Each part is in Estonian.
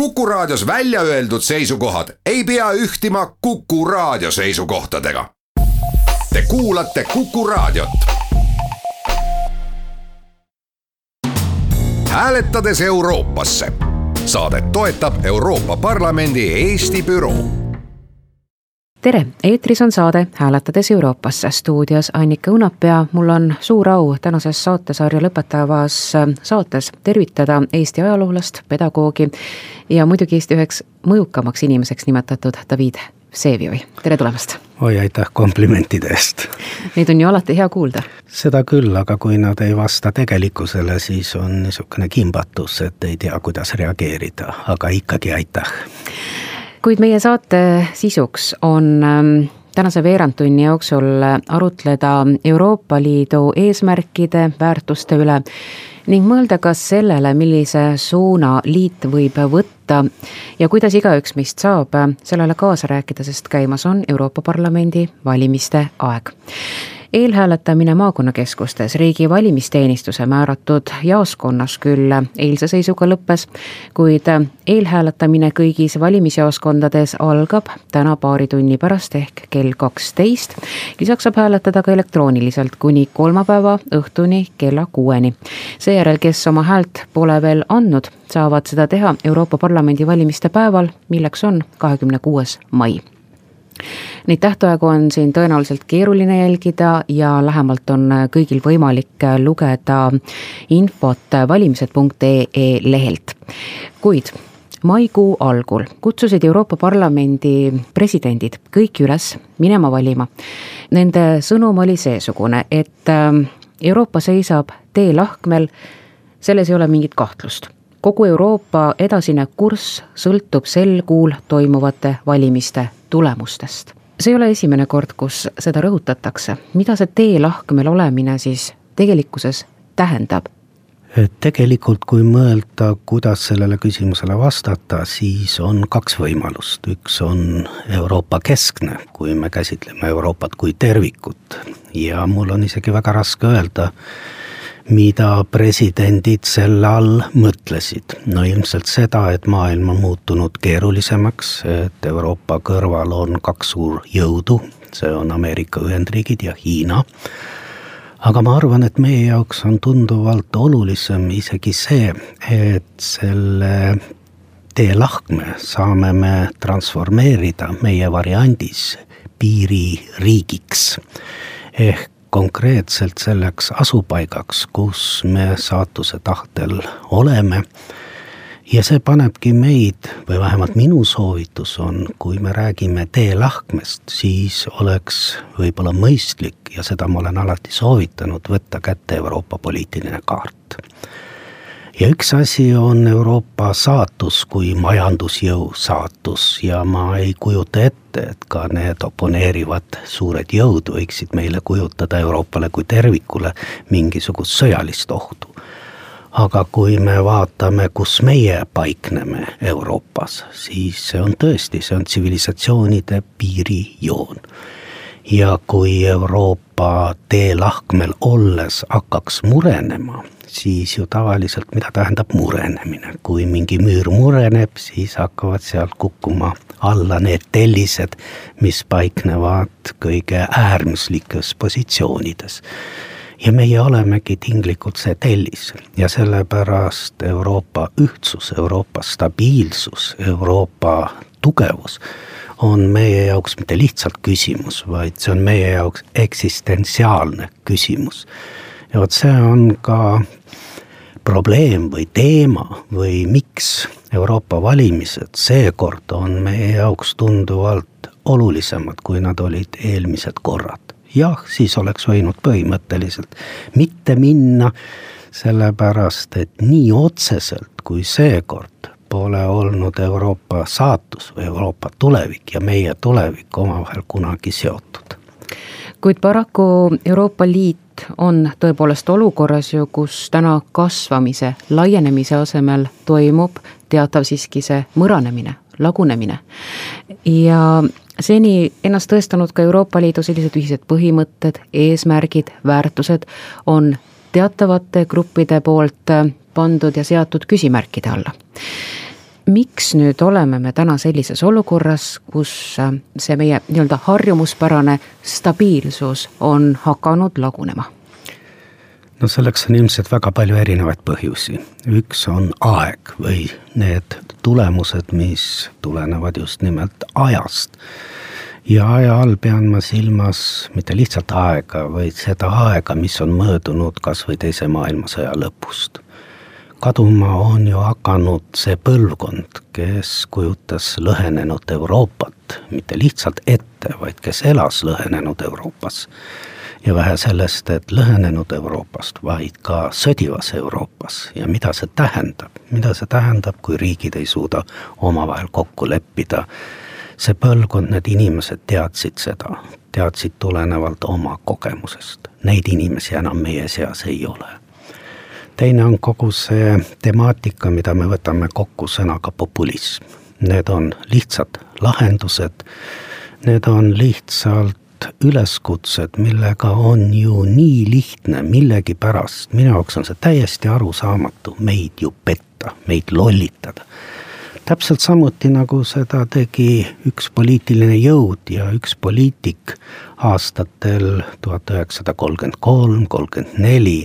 Kuku Raadios välja öeldud seisukohad ei pea ühtima Kuku Raadio seisukohtadega. Te kuulate Kuku Raadiot. hääletades Euroopasse. saadet toetab Euroopa Parlamendi Eesti büroo tere, eetris on saade Hääletades Euroopasse, stuudios Annika Õunapea. mul on suur au tänases saatesarja lõpetavas saates tervitada Eesti ajaloolast, pedagoogi ja muidugi Eesti üheks mõjukamaks inimeseks nimetatud David Vsevioi, tere tulemast! oi, aitäh komplimentide eest! Neid on ju alati hea kuulda. seda küll, aga kui nad ei vasta tegelikkusele, siis on niisugune kimbatus, et ei tea, kuidas reageerida, aga ikkagi aitäh kuid meie saate sisuks on ähm, tänase veerandtunni jooksul arutleda Euroopa Liidu eesmärkide, väärtuste üle ning mõelda ka sellele, millise suuna liit võib võtta ja kuidas igaüks meist saab sellele kaasa rääkida, sest käimas on Euroopa Parlamendi valimiste aeg eelhääletamine maakonnakeskustes riigi valimisteenistuse määratud jaoskonnas küll eilse seisuga lõppes, kuid eelhääletamine kõigis valimisjaoskondades algab täna paari tunni pärast ehk kell kaksteist. lisaks saab hääletada ka elektrooniliselt kuni kolmapäeva õhtuni kella kuueni. seejärel, kes oma häält pole veel andnud, saavad seda teha Euroopa Parlamendi valimiste päeval, milleks on kahekümne kuues mai Neid tähtaegu on siin tõenäoliselt keeruline jälgida ja lähemalt on kõigil võimalik lugeda infot valimised.ee lehelt. kuid maikuu algul kutsusid Euroopa Parlamendi presidendid kõiki üles minema valima. Nende sõnum oli seesugune, et Euroopa seisab teelahkmel, selles ei ole mingit kahtlust kogu Euroopa edasine kurss sõltub sel kuul toimuvate valimiste tulemustest. see ei ole esimene kord, kus seda rõhutatakse, mida see teelahkmel olemine siis tegelikkuses tähendab? tegelikult, kui mõelda, kuidas sellele küsimusele vastata, siis on kaks võimalust, üks on Euroopa keskne, kui me käsitleme Euroopat kui tervikut ja mul on isegi väga raske öelda, mida presidendid selle all mõtlesid. no ilmselt seda, et maailm on muutunud keerulisemaks, et Euroopa kõrval on kaks suurjõudu, see on Ameerika Ühendriigid ja Hiina. aga ma arvan, et meie jaoks on tunduvalt olulisem isegi see, et selle teelahkme saame me transformeerida meie variandis piiririigiks ehk konkreetselt selleks asupaigaks, kus me saatuse tahtel oleme. ja see panebki meid, või vähemalt minu soovitus on, kui me räägime teelahkmest, siis oleks võib-olla mõistlik ja seda ma olen alati soovitanud, võtta kätte Euroopa poliitiline kaart ja üks asi on Euroopa saatus kui majandusjõu saatus ja ma ei kujuta ette, et ka need oponeerivad suured jõud võiksid meile kujutada Euroopale kui tervikule mingisugust sõjalist ohtu. aga kui me vaatame, kus meie paikneme Euroopas, siis see on tõesti, see on tsivilisatsioonide piirijoon ja kui Euroopa teelahkmel olles hakkaks murenema siis ju tavaliselt, mida tähendab murenemine, kui mingi müür mureneb, siis hakkavad sealt kukkuma alla need tellised, mis paiknevad kõige äärmuslikes positsioonides. ja meie olemegi tinglikult see tellis. Ja sellepärast Euroopa ühtsus, Euroopa stabiilsus, Euroopa tugevus on meie jaoks mitte lihtsalt küsimus, vaid see on meie jaoks eksistentsiaalne küsimus ja vot see on ka probleem või teema või miks Euroopa valimised seekord on meie jaoks tunduvalt olulisemad, kui nad olid eelmised korrad. jah, siis oleks võinud põhimõtteliselt mitte minna, sellepärast et nii otseselt kui seekord pole olnud Euroopa saatus või Euroopa tulevik ja meie tulevik omavahel kunagi seotud. Kuid paraku Euroopa Liit on tõepoolest olukorras ju, kus täna kasvamise, laienemise asemel toimub teatav siiski see mõranemine, lagunemine. ja seni ennast tõestanud ka Euroopa Liidu sellised ühised põhimõtted, eesmärgid, väärtused on teatavate gruppide poolt pandud ja seatud küsimärkide alla miks nüüd oleme me täna sellises olukorras, kus äh, see meie nii-öelda harjumuspärane stabiilsus on hakanud lagunema? no selleks on ilmselt väga palju erinevaid põhjusi. üks on aeg või need tulemused, mis tulenevad just nimelt ajast. ja aja all pean ma silmas mitte lihtsalt aega, vaid seda aega, mis on möödunud kas või Teise maailmasõja lõpust kaduma on ju hakanud see põlvkond, kes kujutas lõhenenud Euroopat mitte lihtsalt ette, vaid kes elas lõhenenud Euroopas. ja vähe sellest, et lõhenenud Euroopast, vaid ka sõdivas Euroopas. Ja mida see tähendab, mida see tähendab, kui riigid ei suuda omavahel kokku leppida. see põlvkond, need inimesed teadsid seda, teadsid tulenevalt oma kogemusest, neid inimesi enam meie seas ei ole teine on kogu see temaatika, mida me võtame kokku sõnaga populism. Need on lihtsad lahendused, need on lihtsalt üleskutsed, millega on ju nii lihtne millegipärast, minu jaoks on see täiesti arusaamatu, meid ju petta, meid lollitada. täpselt samuti, nagu seda tegi üks poliitiline jõud ja üks poliitik aastatel tuhat üheksasada kolmkümmend kolm, kolmkümmend neli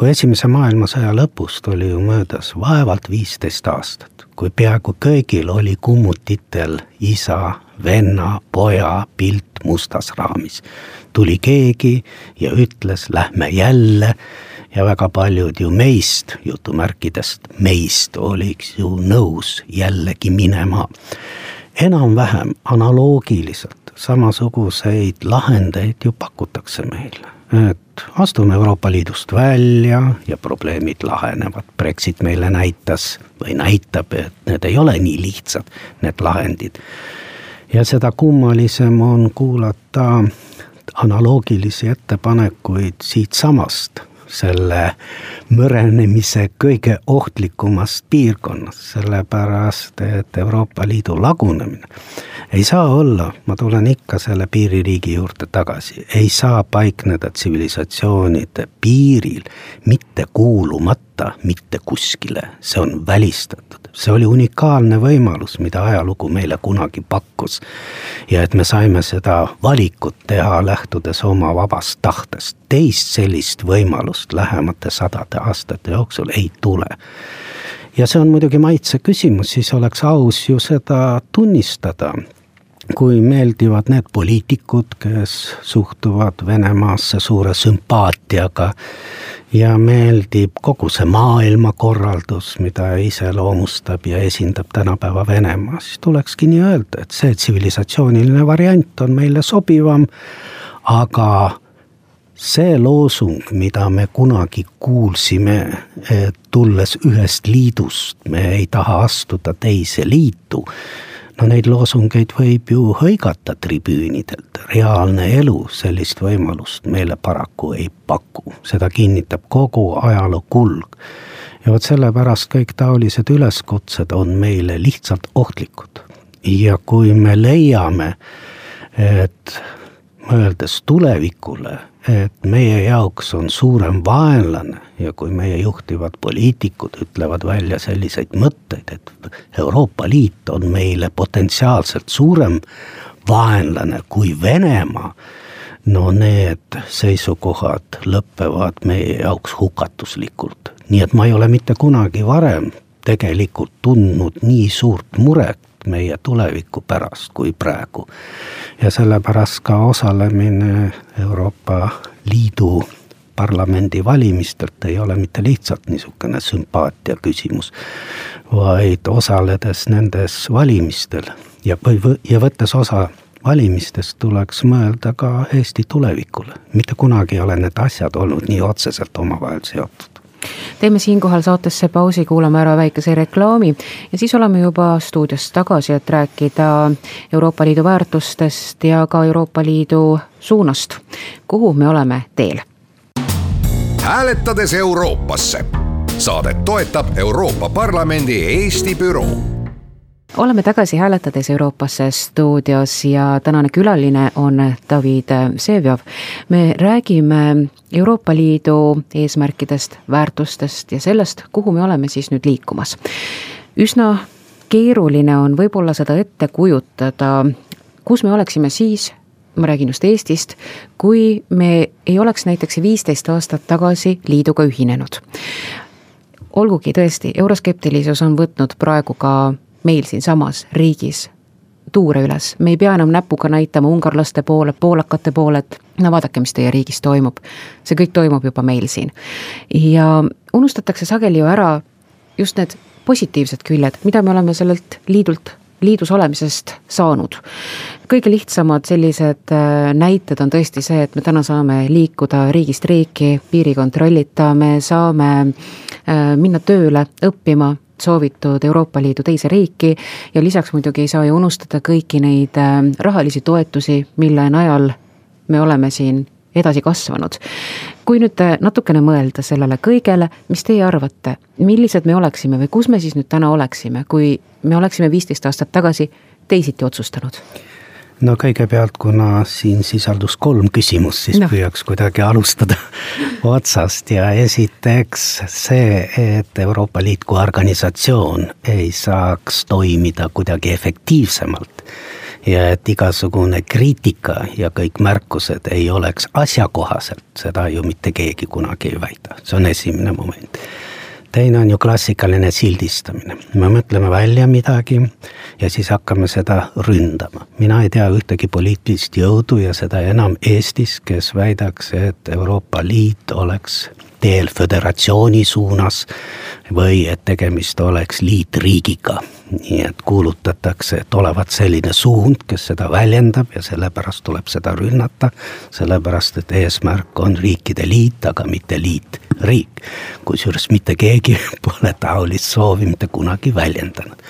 kui Esimese maailmasõja lõpust oli ju möödas vaevalt viisteist aastat, kui peaaegu kõigil oli kummutitel isa, venna, poja pilt mustas raamis. tuli keegi ja ütles, lähme jälle ja väga paljud ju meist, jutumärkidest meist, oliks ju nõus jällegi minema. enam-vähem analoogiliselt samasuguseid lahendeid ju pakutakse meile et astume Euroopa Liidust välja ja probleemid lahenevad. Brexit meile näitas või näitab, et need ei ole nii lihtsad, need lahendid. ja seda kummalisem on kuulata analoogilisi ettepanekuid siitsamast selle mõrenemise kõige ohtlikumast piirkonnast, sellepärast et Euroopa Liidu lagunemine ei saa olla, ma tulen ikka selle piiririigi juurde tagasi, ei saa paikneda tsivilisatsioonide piiril mitte kuulumata mitte kuskile, see on välistatud. see oli unikaalne võimalus, mida ajalugu meile kunagi pakkus. ja et me saime seda valikut teha, lähtudes oma vabast tahtest. teist sellist võimalust lähemate sadade aastate jooksul ei tule ja see on muidugi maitse küsimus, siis oleks aus ju seda tunnistada kui meeldivad need poliitikud, kes suhtuvad Venemaasse suure sümpaatiaga ja meeldib kogu see maailmakorraldus, mida iseloomustab ja esindab tänapäeva Venemaa, siis tulekski nii öelda, et see tsivilisatsiooniline variant on meile sobivam, aga see loosung, mida me kunagi kuulsime, tulles ühest liidust, me ei taha astuda teise liitu no neid loosungeid võib ju hõigata tribüünidelt, reaalne elu sellist võimalust meile paraku ei paku, seda kinnitab kogu ajaloo kulg. ja vot sellepärast kõik taolised üleskutsed on meile lihtsalt ohtlikud. ja kui me leiame, et mõeldes tulevikule et meie jaoks on suurem vaenlane ja kui meie juhtivad poliitikud ütlevad välja selliseid mõtteid, et Euroopa Liit on meile potentsiaalselt suurem vaenlane kui Venemaa, no need seisukohad lõpevad meie jaoks hukatuslikult. nii et ma ei ole mitte kunagi varem tegelikult tundnud nii suurt muret meie tuleviku pärast kui praegu. ja sellepärast ka osalemine Euroopa Liidu parlamendivalimistelt ei ole mitte lihtsalt niisugune sümpaatia küsimus, vaid osaledes nendes valimistel ja, ja võttes osa valimistest tuleks mõelda ka Eesti tulevikule. mitte kunagi ei ole need asjad olnud nii otseselt omavahel seotud teeme siinkohal saatesse pausi, kuulame ära väikese reklaami ja siis oleme juba stuudios tagasi, et rääkida Euroopa Liidu väärtustest ja ka Euroopa Liidu suunast, kuhu me oleme teel. hääletades Euroopasse. Saadet toetab Euroopa Parlamendi Eesti büroo oleme tagasi hääletades Euroopasse stuudios ja tänane külaline on David Vseviov. me räägime Euroopa Liidu eesmärkidest, väärtustest ja sellest, kuhu me oleme siis nüüd liikumas. üsna keeruline on võib-olla seda ette kujutada, kus me oleksime siis, ma räägin just Eestist, kui me ei oleks näiteks viisteist aastat tagasi liiduga ühinenud. olgugi tõesti, euroskeptilisus on võtnud praegu ka meil siinsamas riigis tuure üles, me ei pea enam näpuga näitama ungarlaste poole, poolakate poole, et no vaadake, mis teie riigis toimub. see kõik toimub juba meil siin. ja unustatakse sageli ju ära just need positiivsed küljed, mida me oleme sellelt liidult liidus olemisest saanud. kõige lihtsamad sellised äh, näited on tõesti see, et me täna saame liikuda riigist riiki piirikontrollita, me saame äh, minna tööle, õppima soovitud Euroopa Liidu teise riiki ja lisaks muidugi ei saa ju unustada kõiki neid äh, rahalisi toetusi, mille najal me oleme siin edasi kasvanud. kui nüüd natukene mõelda sellele kõigele, mis teie arvate, millised me oleksime või kus me siis nüüd täna oleksime, kui me oleksime viisteist aastat tagasi teisiti otsustanud? No kõigepealt, kuna siin sisaldus kolm küsimust, siis no. püüaks kuidagi alustada otsast. Ja esiteks see, et Euroopa Liit kui organisatsioon ei saaks toimida kuidagi efektiivsemalt. Ja et igasugune kriitika ja kõik märkused ei oleks asjakohased, seda ju mitte keegi kunagi ei väida, see on esimene moment teine on ju klassikaline sildistamine, me mõtleme välja midagi ja siis hakkame seda ründama. mina ei tea ühtegi poliitilist jõudu ja seda enam Eestis, kes väidaks, et Euroopa Liit oleks teel föderatsiooni suunas või et tegemist oleks liitriigiga. Nii et kuulutatakse, et olevat selline suund, kes seda väljendab ja sellepärast tuleb seda rünnata, sellepärast et eesmärk on riikide liit, aga mitte liitriik. kusjuures mitte keegi pole taolist soovi mitte kunagi väljendanud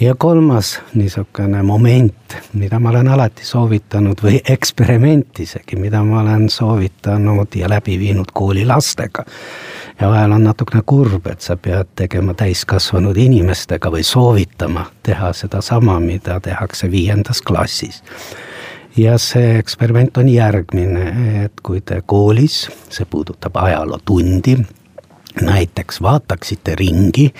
ja kolmas niisugune moment, mida ma olen alati soovitanud või eksperiment isegi, mida ma olen soovitanud ja läbi viinud koolilastega. ja vahel on natukene kurb, et sa pead tegema täiskasvanud inimestega või soovitama teha sedasama, mida tehakse viiendas klassis ja see eksperiment on järgmine, et kui te koolis, see puudutab ajalootundi näiteks vaataksite ringi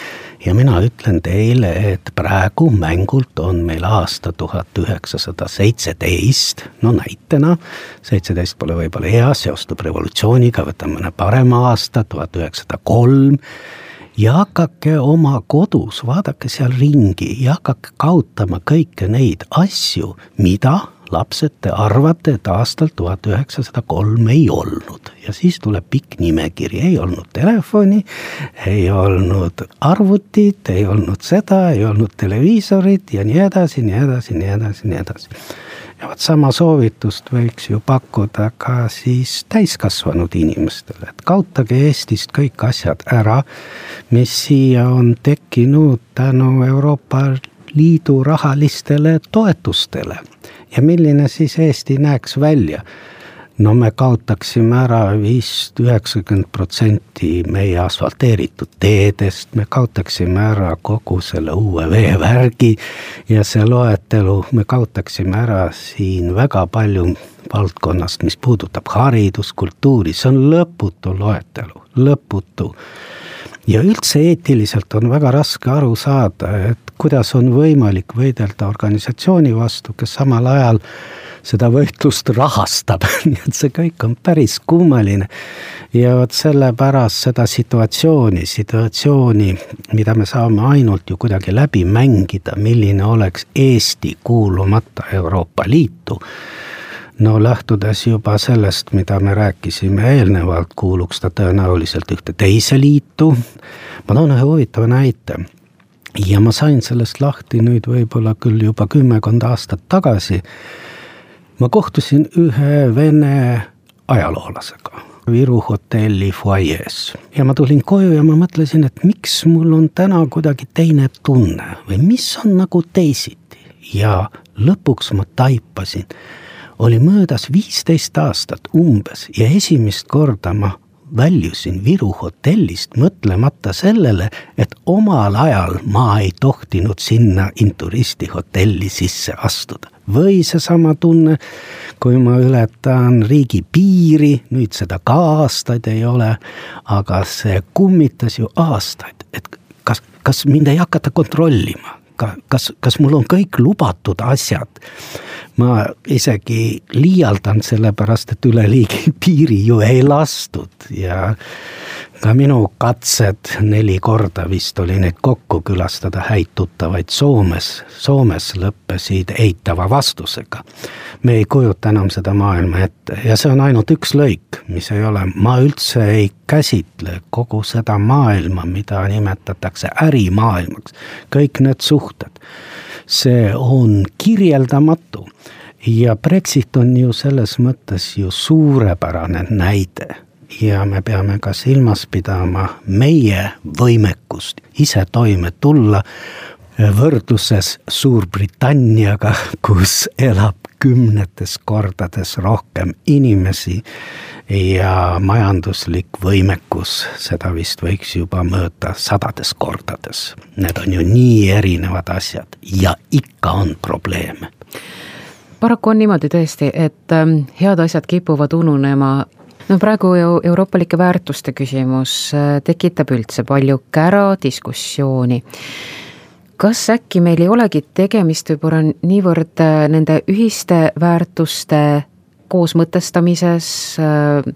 ja mina ütlen teile, et praegu mängult on meil aasta tuhat üheksasada seitseteist, no näitena, seitseteist pole võib-olla hea, seostub revolutsiooniga, võtame mõne parema aasta, tuhat üheksasada kolm, ja hakake oma kodus, vaadake seal ringi ja hakake kaotama kõiki neid asju, mida lapsed, te arvate, et aastal tuhat üheksasada kolm ei olnud. Ja siis tuleb pikk nimekiri, ei olnud telefoni, ei olnud arvutit, ei olnud seda, ei olnud televiisorit ja nii edasi, nii edasi, nii edasi, nii edasi. ja vot sama soovitust võiks ju pakkuda ka siis täiskasvanud inimestele, et kaotage Eestist kõik asjad ära, mis siia on tekkinud tänu Euroopa Liidu rahalistele toetustele ja milline siis Eesti näeks välja? no me kaotaksime ära vist üheksakümmend protsenti meie asfalteeritud teedest, me kaotaksime ära kogu selle uue veevärgi ja see loetelu, me kaotaksime ära siin väga palju valdkonnast, mis puudutab haridust, kultuuri, see on lõputu loetelu, lõputu ja üldse eetiliselt on väga raske aru saada, et kuidas on võimalik võidelda organisatsiooni vastu, kes samal ajal seda võitlust rahastab nii et see kõik on päris kummaline. ja vot sellepärast seda situatsiooni, situatsiooni, mida me saame ainult ju kuidagi läbi mängida, milline oleks Eesti kuulumata Euroopa Liitu no lähtudes juba sellest, mida me rääkisime eelnevalt, kuuluks ta tõenäoliselt ühte teise liitu. ma toon ühe huvitava näite ja ma sain sellest lahti nüüd võib-olla küll juba kümmekond aastat tagasi. ma kohtusin ühe vene ajaloolasega Viru hotelli fuajees ja ma tulin koju ja ma mõtlesin, et miks mul on täna kuidagi teine tunne või mis on nagu teisiti ja lõpuks ma taipasin oli möödas viisteist aastat umbes ja esimest korda ma väljusin Viru hotellist mõtlemata sellele, et omal ajal ma ei tohtinud sinna inturisti hotelli sisse astuda. või seesama tunne, kui ma ületan riigi piiri, nüüd seda ka aastaid ei ole, aga see kummitas ju aastaid, et kas, kas mind ei hakata kontrollima kas, kas mul on kõik lubatud asjad. Ma isegi liialdan, sellepärast et üleliigi piiri ju ei lastud ja ka minu katsed neli korda vist oli neid kokku külastada häid tuttavaid Soomes, Soomes lõppesid eitava vastusega. me ei kujuta enam seda maailma ette ja see on ainult üks lõik, mis ei ole, ma üldse ei käsitle kogu seda maailma, mida nimetatakse ärimaailmaks, kõik need suhted. See on kirjeldamatu. Ja Brexit on ju selles mõttes ju suurepärane näide. Ja me peame ka silmas pidama meie võimekust ise toime tulla võrdluses Suurbritanniaga, kus elab kümnetes kordades rohkem inimesi ja majanduslik võimekus, seda vist võiks juba mõõta sadades kordades. Need on ju nii erinevad asjad ja ikka on probleeme paraku on niimoodi tõesti, et ähm, head asjad kipuvad ununema no praegu ju euroopalike väärtuste küsimus äh, tekitab üldse palju kära diskussiooni. kas äkki meil ei olegi tegemist võib-olla niivõrd äh, nende ühiste väärtuste koos mõtestamises, äh,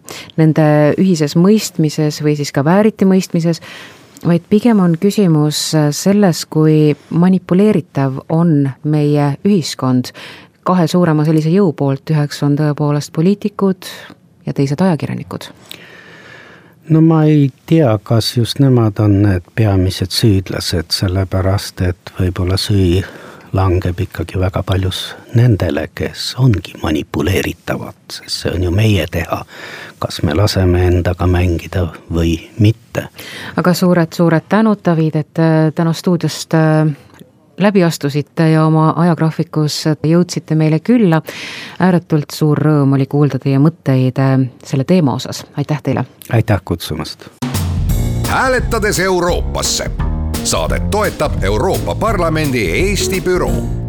nende ühises mõistmises või siis ka vääriti mõistmises, vaid pigem on küsimus selles, kui manipuleeritav on meie ühiskond kahe suurema sellise jõu poolt, üheks on tõepoolest poliitikud, ja teised ajakirjanikud? no ma ei tea, kas just nemad on need peamised süüdlased, sellepärast et võib-olla süü langeb ikkagi väga paljus nendele, kes ongi manipuleeritavad, sest see on ju meie teha. kas me laseme endaga mängida või mitte. aga suured-suured tänud, David, et äh, täna stuudiost äh, läbi astusite ja oma ajagraafikus jõudsite meile külla. ääretult suur rõõm oli kuulda teie mõtteid äh, selle teema osas, aitäh teile. aitäh kutsumast. hääletades Euroopasse. Saadet toetab Euroopa Parlamendi Eesti büroo